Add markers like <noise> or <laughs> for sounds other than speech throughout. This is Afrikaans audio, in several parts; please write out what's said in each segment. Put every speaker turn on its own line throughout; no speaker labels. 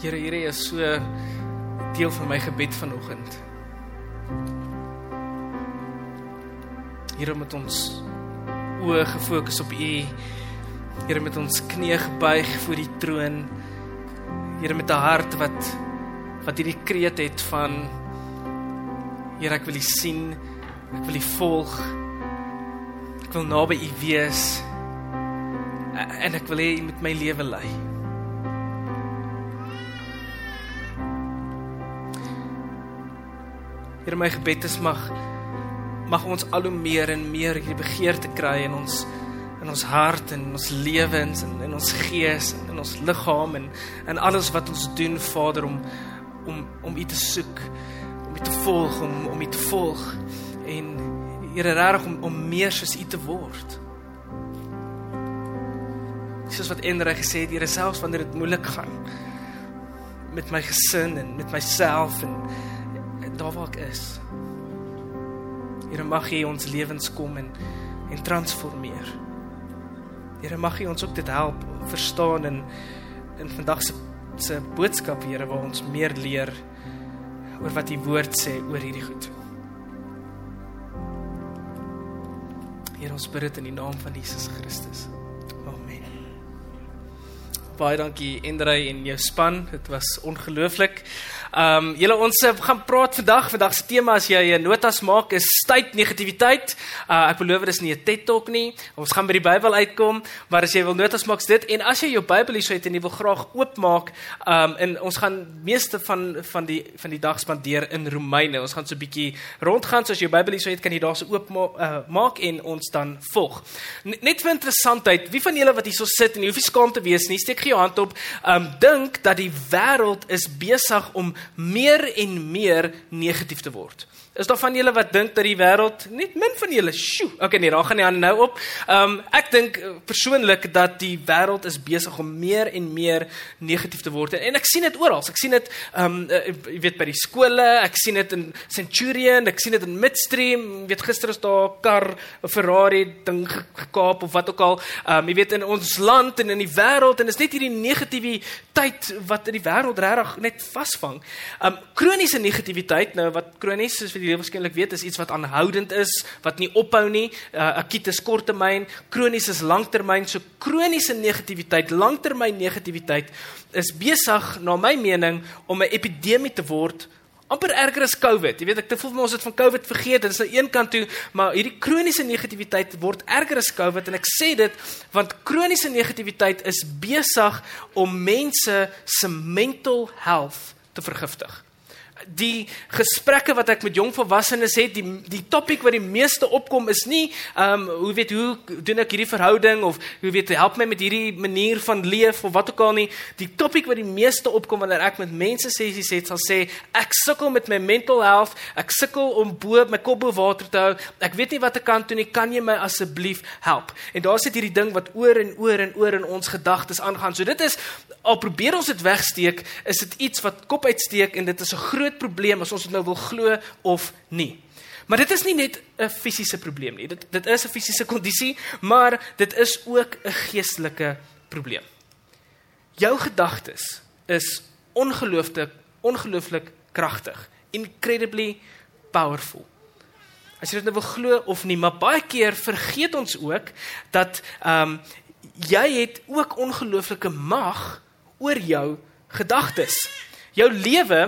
Here, hierdie is so deel van my gebed vanoggend. Here met ons oë gefokus op U. Here met ons knieë gebuig voor die troon. Here met 'n hart wat wat hierdie kreet het van Here, ek wil U sien. Ek wil U volg. Ek wil naby U wees. En ek wil hê U moet my lewe lei. Here my gebed is mag mag ons al hoe meer en meer hierdie begeerte kry in ons in ons hart en in ons lewens en in ons gees en in ons liggaam en in alles wat ons doen Vader om om om U te soek, om U te volg, om om U te volg en Here reg om om meer soos U te word. Soos wat Endre gesê het, Here selfs wanneer dit moeilik gaan met my gesin en met myself en daar waar ek is. Here mag U ons lewens kom en en transformeer. Here mag U ons ook dit help verstaan in in vandag se se boodskap Here waar ons meer leer oor wat U woord sê oor hierdie goed. Here ons bid dit in die naam van Jesus Christus. Amen. Baie dankie Indrey en jou span. Dit was ongelooflik. Ehm um, julle ons eh, gaan praat vandag. Vandag se tema as jy 'n notas maak is tyd negativiteit. Uh, ek beloof dit is nie 'n TED Talk nie. Ons gaan by die Bybel uitkom, maar as jy wil notas maak, dit en as jy jou Bybel hier het en jy wil graag oopmaak, ehm um, en ons gaan meeste van van die van die dag spandeer in Romeine. Ons gaan so 'n bietjie rondgaan. So as jy jou Bybel hier het, kan jy daar se so oop uh, maak en ons dan volg. N net vir interessantheid, wie van julle wat hier so sit en jy hoef nie skaam te wees nie, steek gee jou hand op. Ehm um, dink dat die wêreld is besig om meer en meer negatief te word. Is daar van julle wat dink dat die wêreld net min van julle, sjoe, okay nee, daar gaan nie aan nou op. Ehm um, ek dink eh, persoonlik dat die wêreld is besig om meer en meer negatief te word en ek sien dit oral. Ek sien dit ehm um, jy weet by die skole, ek sien dit in Centurion, ek sien dit in Midstream, weet gister is daar 'n kar, 'n Ferrari ding gekaap of wat ook al. Ehm um, jy weet in ons land en in die wêreld en is net hierdie negativiteit wat in die wêreld regtig net vasvang. Ehm um, kroniese negativiteit nou wat kronies is vir die jy waarskynlik weet is iets wat aanhoudend is, wat nie ophou nie. Uh, Akut is korttermyn, kronies is langtermyn. So kroniese negativiteit, langtermyn negativiteit is besig na my mening om 'n epidemie te word amper erger as COVID. Jy weet ek te voel ons het van COVID vergeet. Dit is aan nou een kant toe, maar hierdie kroniese negativiteit word erger as COVID en ek sê dit want kroniese negativiteit is besig om mense se mental health te vergiftig die gesprekke wat ek met jong volwassenes het, die die topik wat die meeste opkom is nie ehm um, hoe weet hoe doen ek hierdie verhouding of hoe weet help my met hierdie manier van leef of wat ook al nie. Die topik wat die meeste opkom wanneer ek met mense sessies het, sal sê ek sukkel met my mental health, ek sukkel om bo my kop bo water te hou. Ek weet nie wat ek kan doen nie. Kan jy my asseblief help? En daar sit hierdie ding wat oor en oor en oor in ons gedagtes aangaan. So dit is al probeer ons dit wegsteek, is dit iets wat kop uitsteek en dit is 'n groot probleem as ons dit nou wil glo of nie. Maar dit is nie net 'n fisiese probleem nie. Dit dit is 'n fisiese kondisie, maar dit is ook 'n geestelike probleem. Jou gedagtes is ongelooflik ongelooflik kragtig, incredibly powerful. As jy dit nou wil glo of nie, maar baie keer vergeet ons ook dat ehm um, jy het ook ongelooflike mag oor jou gedagtes. Jou lewe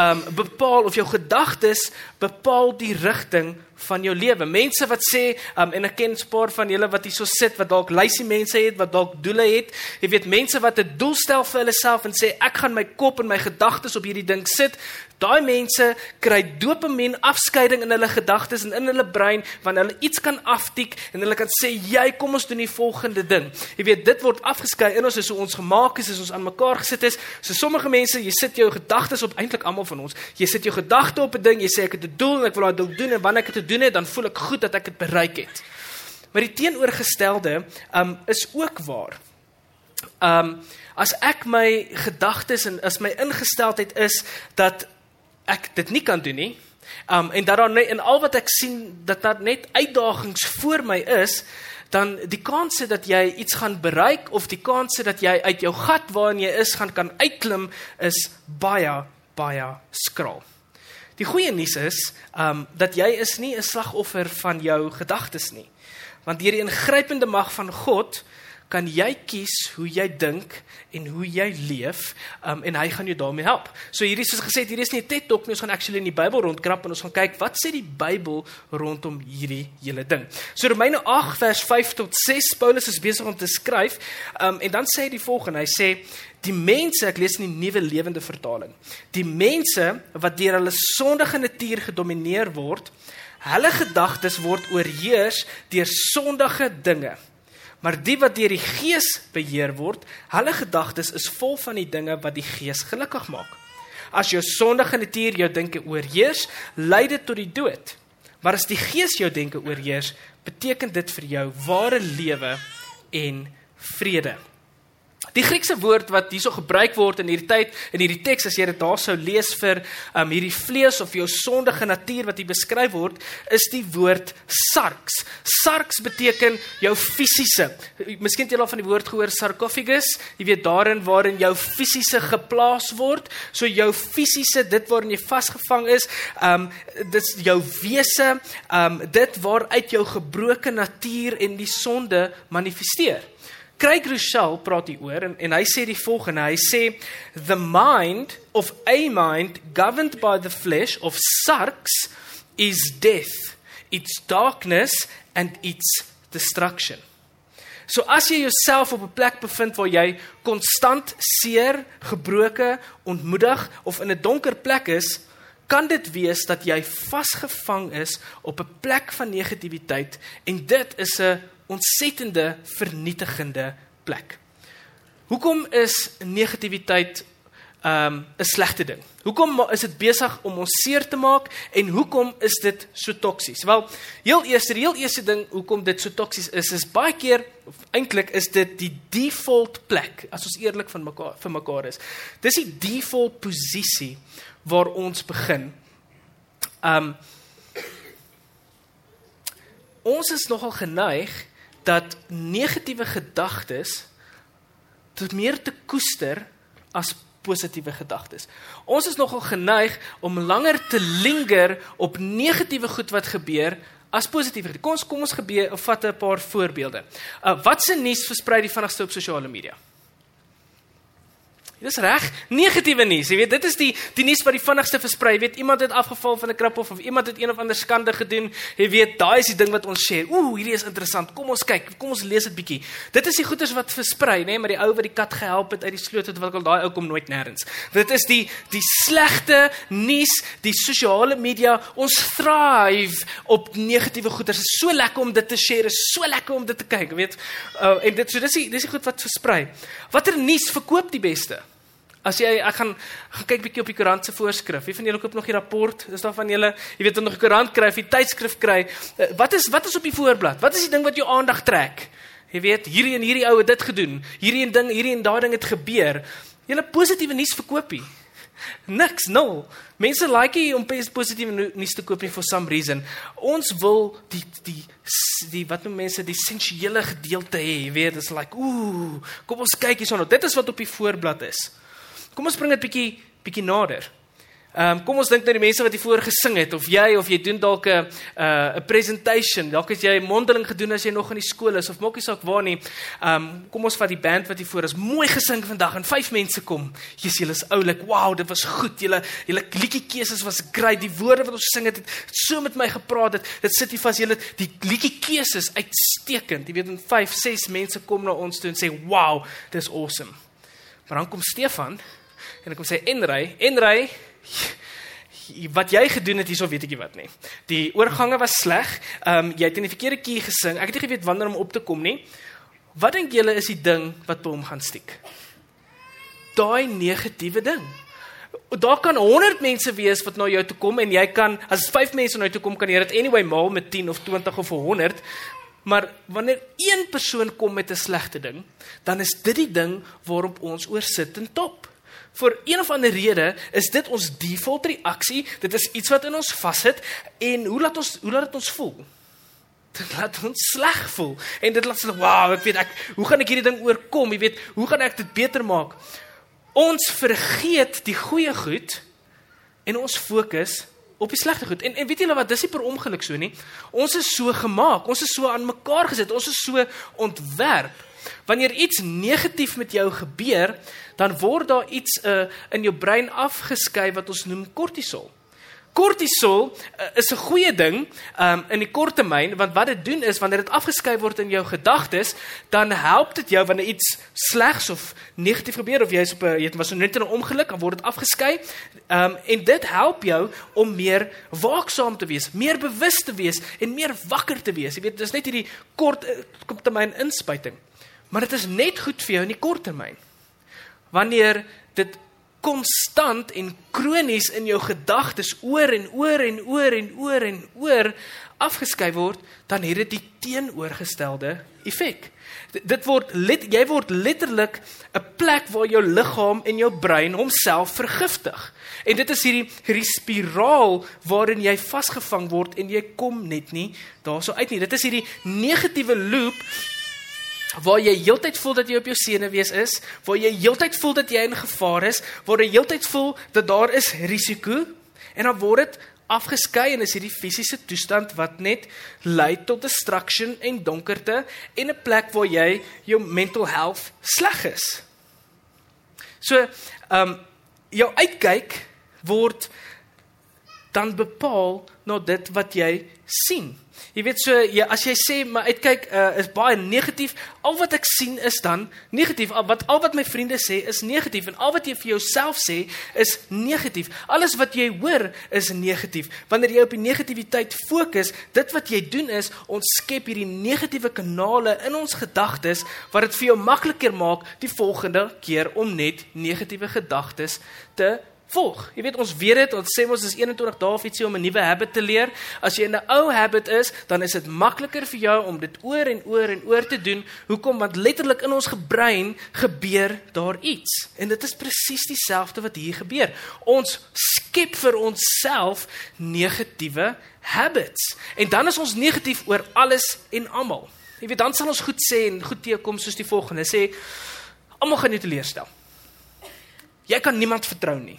um bepaal of jou gedagtes bepaal die rigting van jou lewe. Mense wat sê um en ek ken 'n paar van julle wat hier so sit wat dalk lysie mense het, wat dalk doele het. Jy weet mense wat 'n doel stel vir hulle self en sê ek gaan my kop en my gedagtes op hierdie ding sit. Daai mense kry dopamien afskeiding in hulle gedagtes en in hulle brein wanneer hulle iets kan aftik en hulle kan sê jy kom ons doen die volgende ding. Jy weet dit word afgeskei in ons is hoe ons gemaak is, is ons aan mekaar gesit is. So sommige mense, jy sit jou gedagtes op eintlik almal van ons. Jy sit jou gedagte op 'n ding, jy sê ek het 'n doel en ek wil daai doel doen en wanneer ek dit doen het, dan voel ek goed dat ek dit bereik het. Maar die teenoorgestelde um is ook waar. Um as ek my gedagtes en as my ingesteldheid is dat ek dit nie kan doen nie. Um en dat daar net in al wat ek sien dat daar net uitdagings voor my is dan die kanse dat jy iets gaan bereik of die kanse dat jy uit jou gat waarin jy is gaan kan uitklim is baie baie skraal. Die goeie nuus is, um, dat jy is nie 'n slagoffer van jou gedagtes nie. Want deur die ingrypende mag van God kan jy kies hoe jy dink en hoe jy leef um, en hy gaan jou daarmee help. So hierdie soos gesê, hierdie is nie 'n TED Talk nie, ons gaan actually in die Bybel rondkrap en ons gaan kyk wat sê die Bybel rondom hierdie hele ding. So Romeine 8 vers 5 tot 6 Paulus is besig om te skryf um, en dan sê hy die volgende, hy sê die mense, ek lees in die nuwe lewende vertaling. Die mense wat deur hulle sondige natuur gedomeineer word, hulle gedagtes word oorheers deur sondige dinge. Maar die wat deur die Gees beheer word, hulle gedagtes is vol van die dinge wat die Gees gelukkig maak. As jou sondige natuur jou denke oorheers, lei dit tot die dood. Maar as die Gees jou denke oorheers, beteken dit vir jou ware lewe en vrede. Die Griekse woord wat hierso gebruik word in hierdie tyd in hierdie teks as jy dit daar sou lees vir um, hierdie vlees of jou sondige natuur wat hier beskryf word, is die woord sarx. Sarx beteken jou fisiese. Miskien het jy al van die woord gehoor sarcophagus, jy weet daarin waarin jou fisiese geplaas word, so jou fisiese, dit waarin jy vasgevang is, um, dit's jou wese, um, dit waaruit jou gebroke natuur en die sonde manifesteer. Craig Rochelle praat hier oor en en hy sê die volgende. Hy sê the mind of a mind governed by the flesh of sarx is death its darkness and its destruction. So as jy jouself op 'n plek bevind waar jy konstant seer, gebroke, ontmoedig of in 'n donker plek is, kan dit wees dat jy vasgevang is op 'n plek van negativiteit en dit is 'n ontsettende vernietigende plek. Hoekom is negativiteit um 'n slegte ding? Hoekom is dit besig om ons seer te maak en hoekom is dit so toksies? Wel, heel eerste, die heel eerste ding hoekom dit so toksies is, is baie keer eintlik is dit die default plek as ons eerlik van mekaar vir mekaar is. Dis die default posisie waar ons begin. Um ons is nogal geneig dat negatiewe gedagtes tot meer te koester as positiewe gedagtes. Ons is nogal geneig om langer te linger op negatiewe goed wat gebeur as positiewe. Kom ons kom ons gebeur of vat 'n paar voorbeelde. Uh wat se nuus versprei die vinnigste op sosiale media? Dis reg, negatiewe nuus. Jy weet, dit is die die nuus wat die vinnigste versprei. Jy weet, iemand het afgeval van 'n krap of iemand het een of ander skande gedoen. Jy weet, daai is die ding wat ons share. Ooh, hierdie is interessant. Kom ons kyk. Kom ons lees dit bietjie. Dit is die goeders wat versprei, nê, nee, maar die ou wat die kat gehelp het uit die sloot het wat al daai ou kom nooit nêrens. Dit is die die slegte nuus, die sosiale media. Ons thrive op negatiewe goeders. Dit is so lekker om dit te share. Dit is so lekker om dit te kyk, weet. Uh, en dit so dis die dis die goed wat versprei. Watter nuus verkoop die beste? As jy ek gaan gaan kyk bietjie op die koerant se voorskrif. Wie van julle koop nog die rapport? Is daar van julle, jy weet, nog 'n koerant kry, die tydskrif kry. Eh, wat is wat is op die voorblad? Wat is die ding wat jou aandag trek? Jy weet, hierdie en hierdie ou het dit gedoen. Hierdie en ding, hierdie en daai ding het gebeur. Julle positiewe nuus verkoop nie. Niks, nul. Mense like nie om positiewe nuus te koop nie for some reason. Ons wil die die die wat noem mense die sensuele gedeelte hê, jy weet, dit's like, ooh, kom ons kyk hierson. Dit is wat op die voorblad is. Kom ons bring dit bietjie bietjie nader. Ehm um, kom ons dink nou die mense wat hier voor gesing het of jy of jy doen dalk 'n uh, 'n presentation, dalk het jy mondeling gedoen as jy nog in die skool is of maak nie saak waar nie. Ehm um, kom ons vat die band wat hier voor is. Mooi gesing vandag en vyf mense kom. Jesus, julle is oulik. Wow, dit was goed. Julle julle liedjie keuses was great. Die woorde wat ons sing het, het so met my gepraat het. Dit sit hier vas. Julle die liedjie keuses uitstekend. Jy weet, en 5, 6 mense kom na ons toe en sê, "Wow, dis awesome." Maar dan kom Stefan En ek kom sê Enry, Enry wat jy gedoen het hierso weet ek nie wat nie. Die oorgange was sleg. Ehm um, jy het in die verkeerde key gesing. Ek het nie geweet wanneer om op te kom nie. Wat dink julle is die ding wat by hom gaan stiek? Daai negatiewe ding. Daar kan 100 mense wees wat na jou toe kom en jy kan as 5 mense na jou toe kom kan jy dit anyway maal met 10 of 20 of 100. Maar wanneer een persoon kom met 'n slegte ding, dan is dit die ding waarop ons oor sit en top vir een of ander rede is dit ons default reaksie. Dit is iets wat in ons vashit en hoe laat ons hoe laat dit ons voel? <laughs> dit laat ons sleg voel en dit laat ons wow, ek weet ek hoe gaan ek hierdie ding oorkom? Jy weet, hoe gaan ek dit beter maak? Ons vergeet die goeie goed en ons fokus op die slegte goed. En en weet julle wat, dis nie per ongeluk so nie. Ons is so gemaak, ons is so aan mekaar gesit, ons is so ontwerp. Wanneer iets negatief met jou gebeur, dan word daar iets uh, in jou brein afgeskei wat ons noem kortisol. Kortisol uh, is 'n goeie ding um, in die kort termyn want wat dit doen is wanneer dit afgeskei word in jou gedagtes, dan help dit jou wanneer iets slegs of negatief gebeur of jy is op 'n jy was net in 'n ongeluk, dan word dit afgeskei. Um, en dit help jou om meer waaksaam te wees, meer bewus te wees en meer wakker te wees. Jy weet, dis net hierdie kort uh, termyn inspuiting. Maar dit is net goed vir jou in die kort termyn. Wanneer dit konstant en kronies in jou gedagtes oor en oor en oor en oor en oor afgeskei word, dan het dit die teenoorgestelde effek. Dit word let, jy word letterlik 'n plek waar jou liggaam en jou brein homself vergiftig. En dit is hierdie hierdie spiraal waarin jy vasgevang word en jy kom net nie daarso uit nie. Dit is hierdie negatiewe loop waar jy heeltyd voel dat jy op jou senuwees is, waar jy heeltyd voel dat jy in gevaar is, waar jy heeltyd voel dat daar is risiko en dan word dit afgeskei en is hierdie fisiese toestand wat net lei tot distraction en donkerte en 'n plek waar jy jou mental health sleg is. So, ehm um, jou uitkyk word dan bepaal na dit wat jy sien. Jy weet so jy as jy sê maar uitkyk uh, is baie negatief, al wat ek sien is dan negatief. Al wat al wat my vriende sê is negatief en al wat jy vir jouself sê is negatief. Alles wat jy hoor is negatief. Wanneer jy op die negativiteit fokus, dit wat jy doen is ons skep hierdie negatiewe kanale in ons gedagtes wat dit vir jou makliker maak die volgende keer om net negatiewe gedagtes te volg. Jy weet ons weet dit, ons sê ons is 21 dae of ietsie om 'n nuwe habit te leer. As jy in 'n ou habit is, dan is dit makliker vir jou om dit oor en oor en oor te doen. Hoekom? Want letterlik in ons gebrein gebeur daar iets. En dit is presies dieselfde wat hier gebeur. Ons skep vir onsself negatiewe habits. En dan is ons negatief oor alles en almal. Jy weet dan sal ons goed sê en goed teekom soos die volgende sê almal gaan jou teleurstel. Jy kan niemand vertrou nie.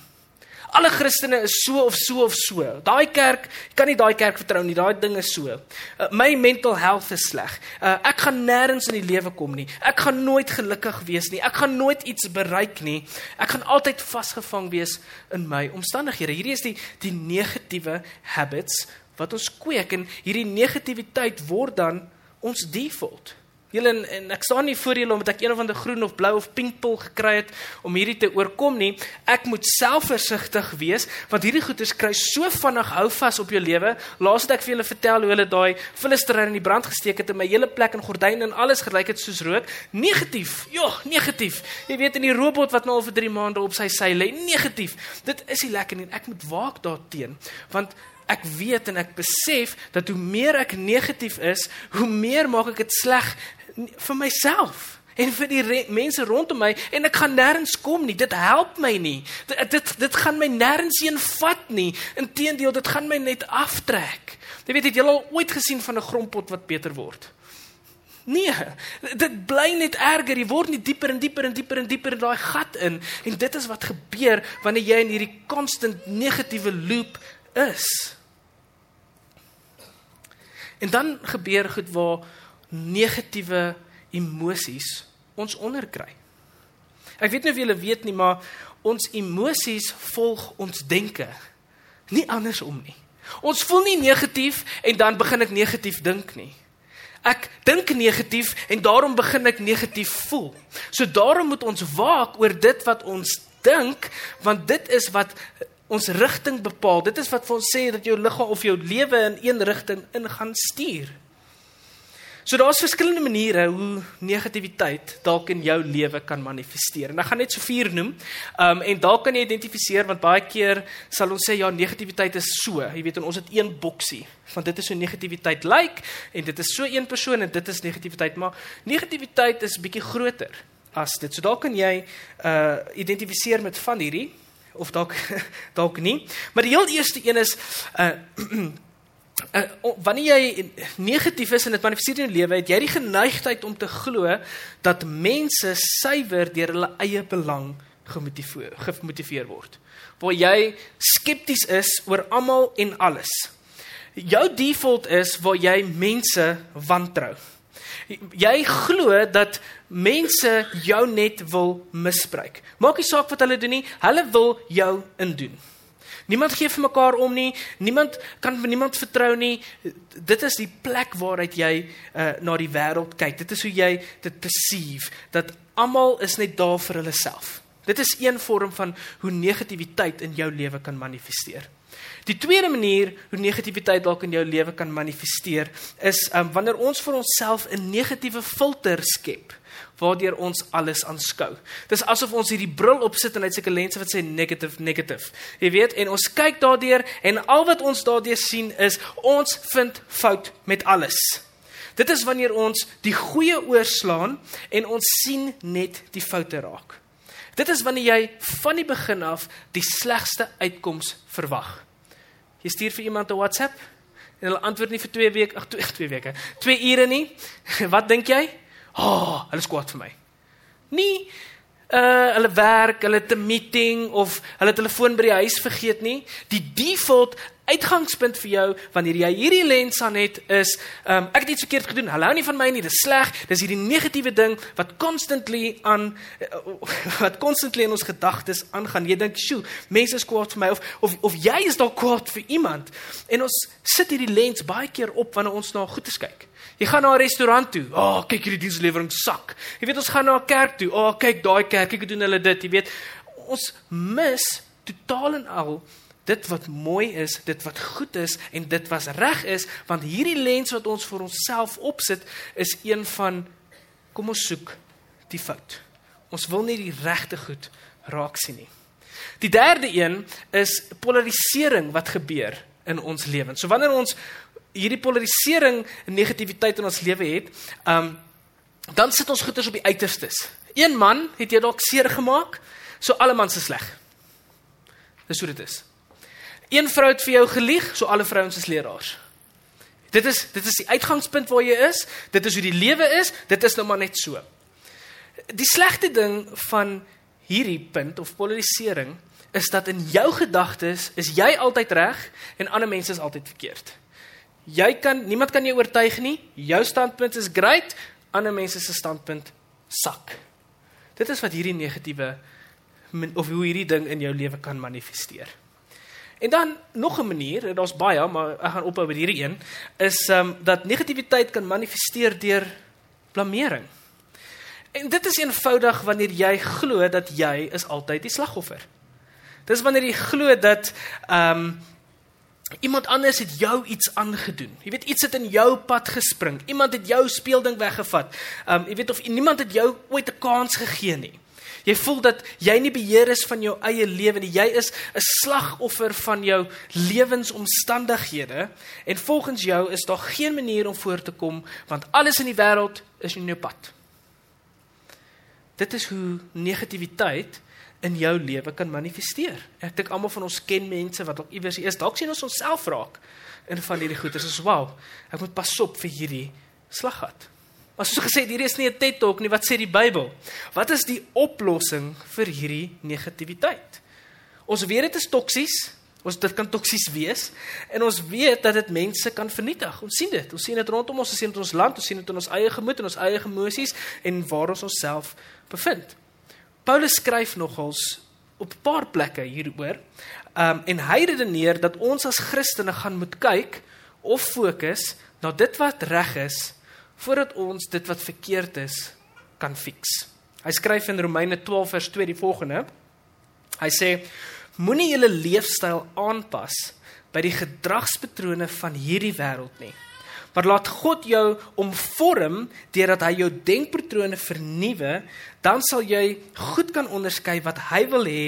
Alle Christene is so of so of so. Daai kerk, jy kan nie daai kerk vertrou nie. Daai ding is so. Uh, my mental health is sleg. Uh, ek gaan nêrens in die lewe kom nie. Ek gaan nooit gelukkig wees nie. Ek gaan nooit iets bereik nie. Ek gaan altyd vasgevang wees in my omstandighede. Hierdie is die die negatiewe habits wat ons kweek en hierdie negativiteit word dan ons default. Julle en, en ek staan nie voor julle omdat ek een of ander groen of blou of pink pil gekry het om hierdie te oorkom nie. Ek moet selfversigtig wees want hierdie goeters kry so vinnig hou vas op jou lewe. Laas het ek vir julle vertel hoe hulle daai filisterrein in die brand gesteek het en my hele plek en gordyne en alles gelyk het soos rook. Negatief. Ja, negatief. Jy weet in die robot wat nou al vir 3 maande op sy sy lê, negatief. Dit is nie lekker nie. Ek moet waak daarteenoor want ek weet en ek besef dat hoe meer ek negatief is, hoe meer maak ek dit sleg vir myself en vir die mense rondom my en ek gaan nêrens kom nie. Dit help my nie. Dit dit, dit gaan my nêrens heen vat nie. Inteendeel, dit gaan my net aftrek. Jy weet, het jy al ooit gesien van 'n grondpot wat beter word? Nee, dit bly net erger. Jy word net dieper en dieper en dieper en dieper in daai gat in en dit is wat gebeur wanneer jy in hierdie constant negatiewe loop is. En dan gebeur goed waar negatiewe emosies ons onderkry. Ek weet nie of julle weet nie, maar ons emosies volg ons denke. Nie andersom nie. Ons voel nie negatief en dan begin ek negatief dink nie. Ek dink negatief en daarom begin ek negatief voel. So daarom moet ons waak oor dit wat ons dink want dit is wat ons rigting bepaal. Dit is wat vir ons sê dat jou liggaam of jou lewe in een rigting in gaan stuur. So daar's verskillende maniere hoe negativiteit dalk in jou lewe kan manifesteer. En ek gaan net so vier noem. Um en dalk kan jy identifiseer want baie keer sal ons sê ja, negativiteit is so. Jy weet ons het een boksie van dit is so negativiteit lyk like, en dit is so een persoon en dit is negativiteit, maar negativiteit is bietjie groter as dit. So dalk kan jy uh identifiseer met van hierdie of dalk <laughs> dalk nie. Maar die heel eerste een is uh <clears throat> uh, wanneer jy negatief is en dit manifesteer in jou lewe, het jy die geneigtheid om te glo dat mense suiwer deur hulle eie belang gemotiveer gemotiveer word. Waar jy skepties is oor almal en alles. Jou default is waar jy mense wantrou. Jy glo dat mense jou net wil misbruik. Maak nie saak wat hulle doen nie, hulle wil jou indoen. Niemand gee vir mekaar om nie. Niemand kan vir niemand vertrou nie. Dit is die plek waaruit jy uh, na die wêreld kyk. Dit is hoe jy dit perceive dat almal is net daar vir hulle self. Dit is een vorm van hoe negativiteit in jou lewe kan manifesteer. Die tweede manier hoe negativiteit dalk in jou lewe kan manifesteer is um, wanneer ons vir onsself 'n negatiewe filter skep waardeur ons alles aanskou. Dis asof ons hierdie bril opsit en hy seker lense wat sê negative negative. Jy weet, en ons kyk daardeur en al wat ons daardeur sien is ons vind fout met alles. Dit is wanneer ons die goeie oorslaan en ons sien net die foute raak. Dit is wanneer jy van die begin af die slegste uitkoms verwag. Jy stuur vir iemand 'n WhatsApp en hulle antwoord nie vir 2 <laughs> weke, ag 2 weke, 2 ure nie. <laughs> Wat dink jy? "Ag, oh, hulle is kwaad vir my." Nie uh hulle werk, hulle het 'n meeting of hulle telefoon by die huis vergeet nie. Die default uitgangspunt vir jou wanneer jy hierdie lens aan het is, um, ek het iets verkeerd gedoen. Hulle hou nie van my nie. Dis sleg. Dis hierdie negatiewe ding wat constantly aan <laughs> wat constantly in ons gedagtes aangaan. Jy dink, "Sjoe, mense is kwaad vir my of of of jy is dalk kwaad vir iemand." En ons sit hierdie lens baie keer op wanneer ons na goeie kyk. Jy gaan na 'n restaurant toe. O, oh, kyk hierdie dienslewering sak. Jy weet ons gaan na 'n kerk toe. O, oh, kyk daai kerk, kyk hoe doen hulle dit. Jy weet ons mis totaal en al dit wat mooi is, dit wat goed is en dit wat reg is, want hierdie lens wat ons vir onsself opsit is een van kom ons soek die fout. Ons wil nie die regte goed raak sien nie. Die derde een is polarisering wat gebeur in ons lewens. So wanneer ons hierdie polarisering en negativiteit in ons lewe het, um dan sit ons goeters op die uiterstes. Een man het jou dalk seer gemaak, so alle mans is sleg. Dis hoe dit is. Een vrou het vir jou gelieg, so alle vrouens is leraars. Dit is dit is die uitgangspunt waar jy is, dit is hoe die lewe is, dit is nou maar net so. Die slegte ding van hierdie punt of polarisering is dat in jou gedagtes is jy altyd reg en ander mense is altyd verkeerd. Jy kan niemand kan jou oortuig nie. Jou standpunt is great, ander mense se standpunt sak. Dit is wat hierdie negatiewe of hoe hierdie ding in jou lewe kan manifesteer. En dan nog 'n manier, daar's baie, maar ek gaan ophou by hierdie een, is ehm um, dat negativiteit kan manifesteer deur blameering. En dit is eenvoudig wanneer jy glo dat jy is altyd die slagoffer. Dis wanneer jy glo dat ehm um, Iemand anders het jou iets aangedoen. Jy weet iets het in jou pad gespring. Iemand het jou speelding weggevat. Um jy weet of niemand het jou ooit 'n kans gegee nie. Jy voel dat jy nie beheer is van jou eie lewe nie. Jy is 'n slagoffer van jou lewensomstandighede en volgens jou is daar geen manier om voor te kom want alles in die wêreld is in jou pad. Dit is hoe negativiteit in jou lewe kan manifesteer. Ek dink almal van ons ken mense wat dalk iewers is, dalk sien ons onsself raak in van hierdie goeters. Dis wow. Ek moet pas op vir hierdie slaggat. Maar soos gesê, hierdie is nie 'n TED Talk nie, wat sê die Bybel? Wat is die oplossing vir hierdie negativiteit? Ons weet dit is toksies. Ons dit kan toksies wees en ons weet dat dit mense kan vernietig. Ons sien dit. Ons sien dit rondom ons, ons sien dit in ons land, ons sien dit in ons eie gemoed en ons eie emosies en waar ons onsself bevind. Paulus skryf nogals op 'n paar plekke hieroor. Um en hy redeneer dat ons as Christene gaan moet kyk of fokus na dit wat reg is voordat ons dit wat verkeerd is kan fix. Hy skryf in Romeine 12 vers 2 die volgende. Hy sê moenie julle leefstyl aanpas by die gedragspatrone van hierdie wêreld nie maar laat God jou omvorm deurdat hy jou denkpatrone vernuwe, dan sal jy goed kan onderskei wat hy wil hê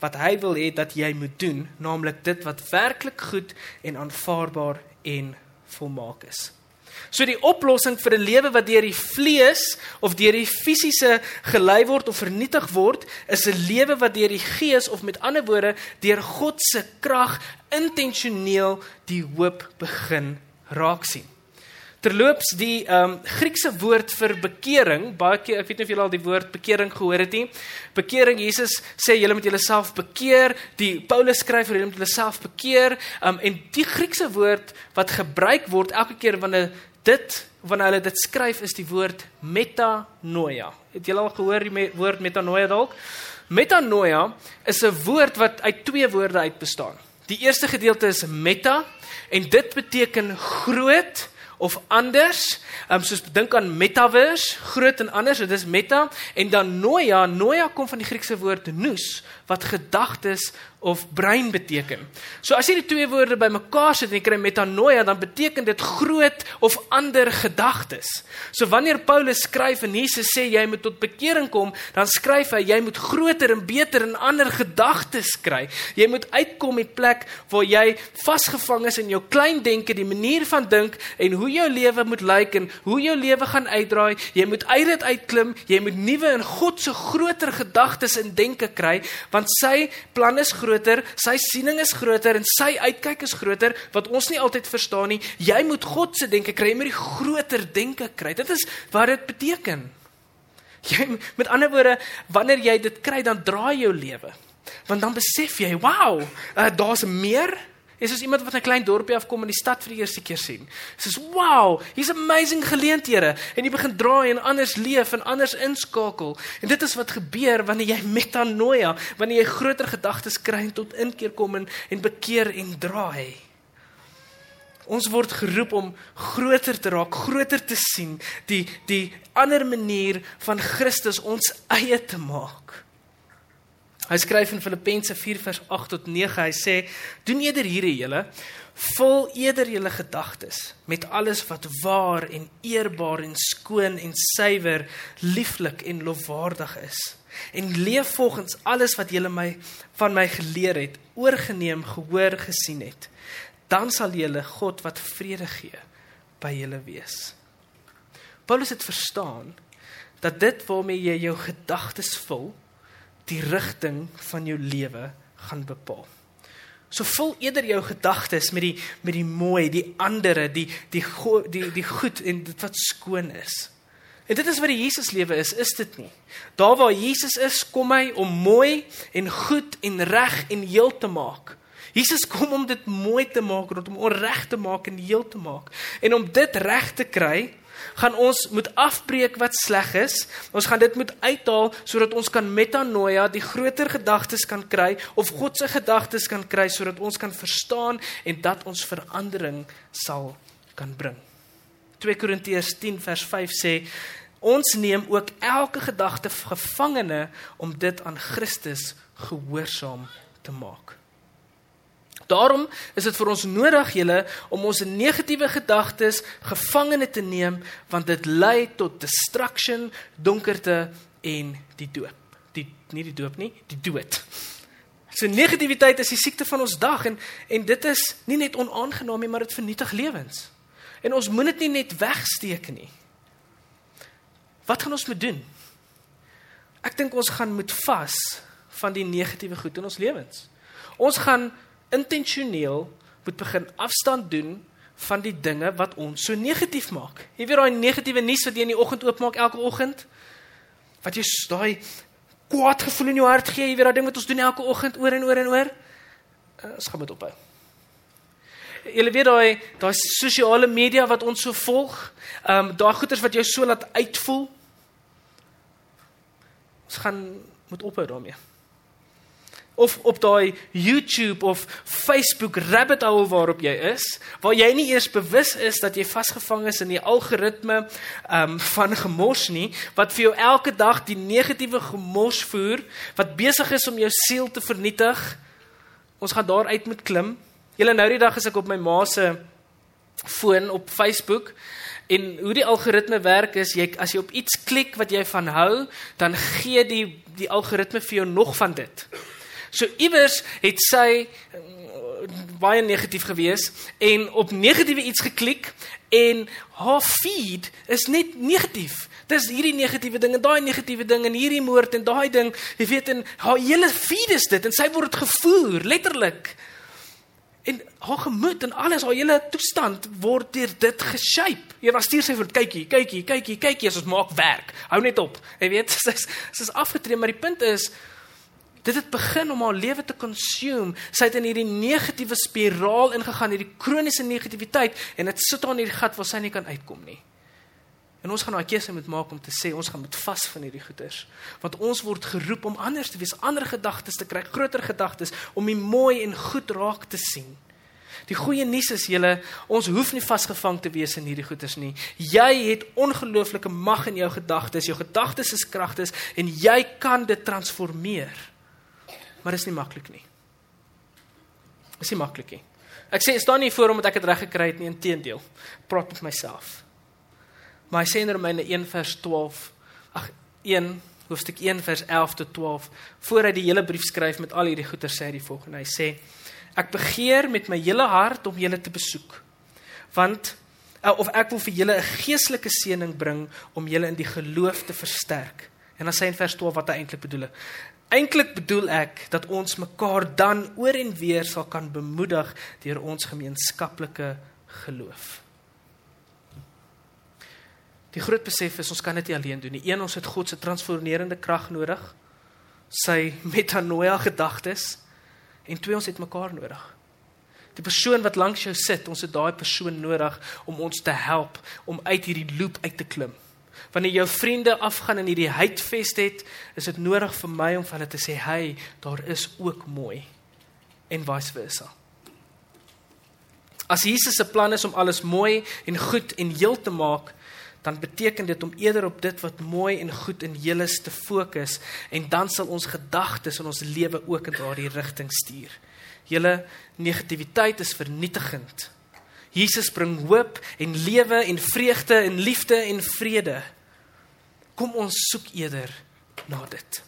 wat hy wil hê dat jy moet doen, naamlik dit wat werklik goed en aanvaarbaar en volmaak is. So die oplossing vir 'n lewe wat deur die vlees of deur die fisiese gelei word of vernietig word, is 'n lewe wat deur die Gees of met ander woorde deur God se krag intentioneel die hoop begin raak sien. Terloops die ehm um, Griekse woord vir bekering, baie keer ek weet nie of julle al die woord bekering gehoor het nie. Bekering Jesus sê julle moet julleself bekeer. Die Paulus skryf julle moet julleself bekeer. Ehm um, en die Griekse woord wat gebruik word elke keer wanneer dit wanneer hulle dit skryf is die woord metanoia. Het julle al gehoor die woord metanoia dalk? Metanoia is 'n woord wat uit twee woorde uit bestaan. Die eerste gedeelte is meta en dit beteken groot of anders. Ehm um, soos dink aan metaverse, groot en anders, dit is meta en dan noia, noia kom van die Griekse woord nous wat gedagtes of brein beteken. So as jy die twee woorde bymekaar sit en jy kry metanoia, dan beteken dit groot of ander gedagtes. So wanneer Paulus skryf en Jesus sê jy moet tot bekering kom, dan skryf hy jy moet groter en beter en ander gedagtes kry. Jy moet uitkom met plek waar jy vasgevang is in jou klein denke, die manier van dink en hoe jou lewe moet lyk en hoe jou lewe gaan uitdraai. Jy moet uit dit uitklim, jy moet nuwe en God se groter gedagtes en denke kry want sy plan is groter, sy siening is groter en sy uitkyk is groter wat ons nie altyd verstaan nie. Jy moet God se denke kry, jy moet die groter denke kry. Dit is wat dit beteken. Jy met ander woorde, wanneer jy dit kry, dan draai jou lewe. Want dan besef jy, wow, uh, daar's meer is soos iemand wat 'n klein dorpie afkom in die stad vir die eerste keer sien. Dis so wow, hier's amazing geleenthede en jy begin draai en anders leef en anders inskakel. En dit is wat gebeur wanneer jy metanoia, wanneer jy groter gedagtes kry en tot inkeer kom en en bekeer en draai. Ons word geroep om groter te raak, groter te sien, die die ander manier van Christus ons eie te maak. Hy skryf in Filippense 4 vers 8 tot 9. Hy sê: "Doen eerder hierdie julle, vul eerder julle gedagtes met alles wat waar en eerbaar en skoon en suiwer, lieflik en lofwaardig is." En leef volgens alles wat julle my van my geleer het, oorgeneem, gehoor, gesien het. Dan sal julle God wat vrede gee by julle wees. Paulus het verstaan dat dit waarmee jy jou gedagtes vul, die rigting van jou lewe gaan bepaal. So vul eerder jou gedagtes met die met die mooi, die ander, die die die die goed en dit wat skoon is. En dit is wat die Jesus lewe is, is dit nie? Daar waar Jesus is, kom hy om mooi en goed en reg en heel te maak. Jesus kom om dit mooi te maak, om onreg te maak en heel te maak. En om dit reg te kry, gaan ons moet afbreek wat sleg is. Ons gaan dit moet uithaal sodat ons kan metanoia, die groter gedagtes kan kry of God se gedagtes kan kry sodat ons kan verstaan en dat ons verandering sal kan bring. 2 Korintiërs 10 vers 5 sê ons neem ook elke gedagte gevangene om dit aan Christus gehoorsaam te maak. Daarom is dit vir ons nodig julle om ons negatiewe gedagtes gevangene te neem want dit lei tot destruction, donkerte en die dood. Die nie die dood nie, die dood. So negativiteit is die siekte van ons dag en en dit is nie net onaangenaam nie, maar dit vernietig lewens. En ons moet dit nie net wegsteek nie. Wat gaan ons moet doen? Ek dink ons gaan moet vas van die negatiewe goed in ons lewens. Ons gaan intentioneel moet begin afstand doen van die dinge wat ons so negatief maak. Jy weet daai negatiewe nuus wat jy in die oggend oopmaak elke oggend? Wat jy daai kwaad gevoel in jou hart gee, jy weet daai ding wat ons doen elke oggend oor en oor en oor? Uh, ons gaan met ophou. Jy weet daai daai sosiale media wat ons so volg, ehm um, daai goeters wat jou so laat uitvoel. Ons gaan moet ophou daarmee of op daai YouTube of Facebook rabbit hole waarop jy is, waar jy nie eers bewus is dat jy vasgevang is in die algoritme um van gemors nie, wat vir jou elke dag die negatiewe gemors voer, wat besig is om jou siel te vernietig. Ons gaan daar uit moet klim. Julle nou die dag is ek op my ma se foon op Facebook en hoe die algoritme werk is jy as jy op iets klik wat jy van hou dan gee die die algoritme vir jou nog van dit. So iewers het sy baie negatief gewees en op negatiewe iets geklik en haar feed is net negatief. Dis hierdie negatiewe ding en daai negatiewe ding en hierdie moord en daai ding, jy weet en haar hele feed is dit en sy word gevoer letterlik. En haar gemoed en alles, haar hele toestand word deur dit geshape. Jy was stuur sy vir kykie, kykie, kykie, kykie as ons maak werk. Hou net op. Jy weet, <laughs> sy's sy's afgetree, maar die punt is dit het begin om haar lewe te consume. Sy het in hierdie negatiewe spiraal ingegaan, hierdie kroniese negativiteit en dit sit haar in hierdie gat waar sy nie kan uitkom nie. En ons gaan nou 'n keuse moet maak om te sê ons gaan moet vas van hierdie goeters. Want ons word geroep om anders te wees, ander gedagtes te kry, groter gedagtes om die mooi en goed raak te sien. Die goeie nuus is julle, ons hoef nie vasgevang te wees in hierdie goeters nie. Jy het ongelooflike mag in jou gedagtes. Jou gedagtes is kragtes en jy kan dit transformeer. Maar dit is nie maklik nie. Dit is nie maklik nie. Ek sê staan nie voor omdat ek dit reg gekry het nie, inteendeel. Praat met myself. Maar hy sê in Romeine 1 vers 12, ag 1 hoofstuk 1 vers 11 tot 12, voor hy die hele brief skryf met al hierdie goeie sê hy die volgende. Hy sê: Ek begeer met my hele hart om julle te besoek. Want eh, of ek wil vir julle 'n geestelike seëning bring om julle in die geloof te versterk. En dan sê hy in vers 12 wat hy eintlik bedoel. Eintlik bedoel ek dat ons mekaar dan oor en weer sal kan bemoedig deur ons gemeenskaplike geloof. Die groot besef is ons kan dit nie alleen doen nie. Een ons het God se transformerende krag nodig. Sy metanoia gedagtes en twee ons het mekaar nodig. Die persoon wat langs jou sit, ons het daai persoon nodig om ons te help om uit hierdie loop uit te klim. Wanneer jou vriende afgaan en hierdie heidfest het, is dit nodig vir my om vir hulle te sê, "Hey, daar is ook mooi." En vice versa. As Jesus se plan is om alles mooi en goed en heel te maak, dan beteken dit om eerder op dit wat mooi en goed en heel is te fokus en dan sal ons gedagtes en ons lewe ook in daardie rigting stuur. Julle negativiteit is vernietigend. Jesus bring hoop en lewe en vreugde en liefde en vrede. Kom ons soek eerder na dit.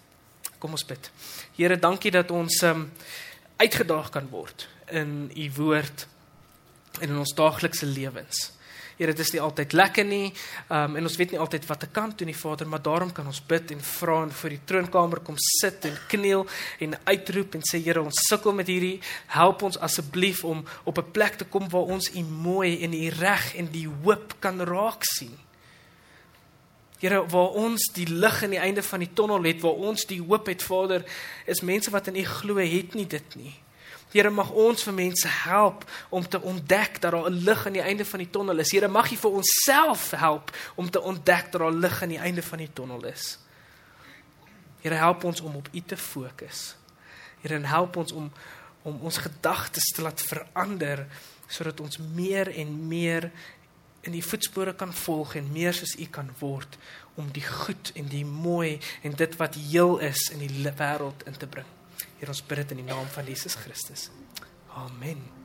Kom ons bid. Here, dankie dat ons um, uitgedaag kan word in u woord en in ons daaglikse lewens. Here, dit is nie altyd lekker nie. Um en ons weet nie altyd wat te kan doen nie, Vader, maar daarom kan ons bid en vra en voor die troonkamer kom sit en kniel en uitroep en sê Here, ons sukkel met hierdie. Help ons asseblief om op 'n plek te kom waar ons U mooi en U reg en die hoop kan raak sien. Here, waar ons die lig aan die einde van die tonnel het, waar ons die hoop het, Vader, is mense wat in U glo, het nie dit nie. Here mag ons vir mense help om te ontdek dat daar 'n lig aan die einde van die tonnel is. Here mag U vir onsself help om te ontdek dat daar lig aan die einde van die tonnel is. Here help ons om op U te fokus. Here help ons om om ons gedagtes te laat verander sodat ons meer en meer in die voetspore kan volg en meer soos U kan word om die goed en die mooi en dit wat heel is in die wêreld in te bring. Here ons bid dit in die naam van Jesus Christus. Amen.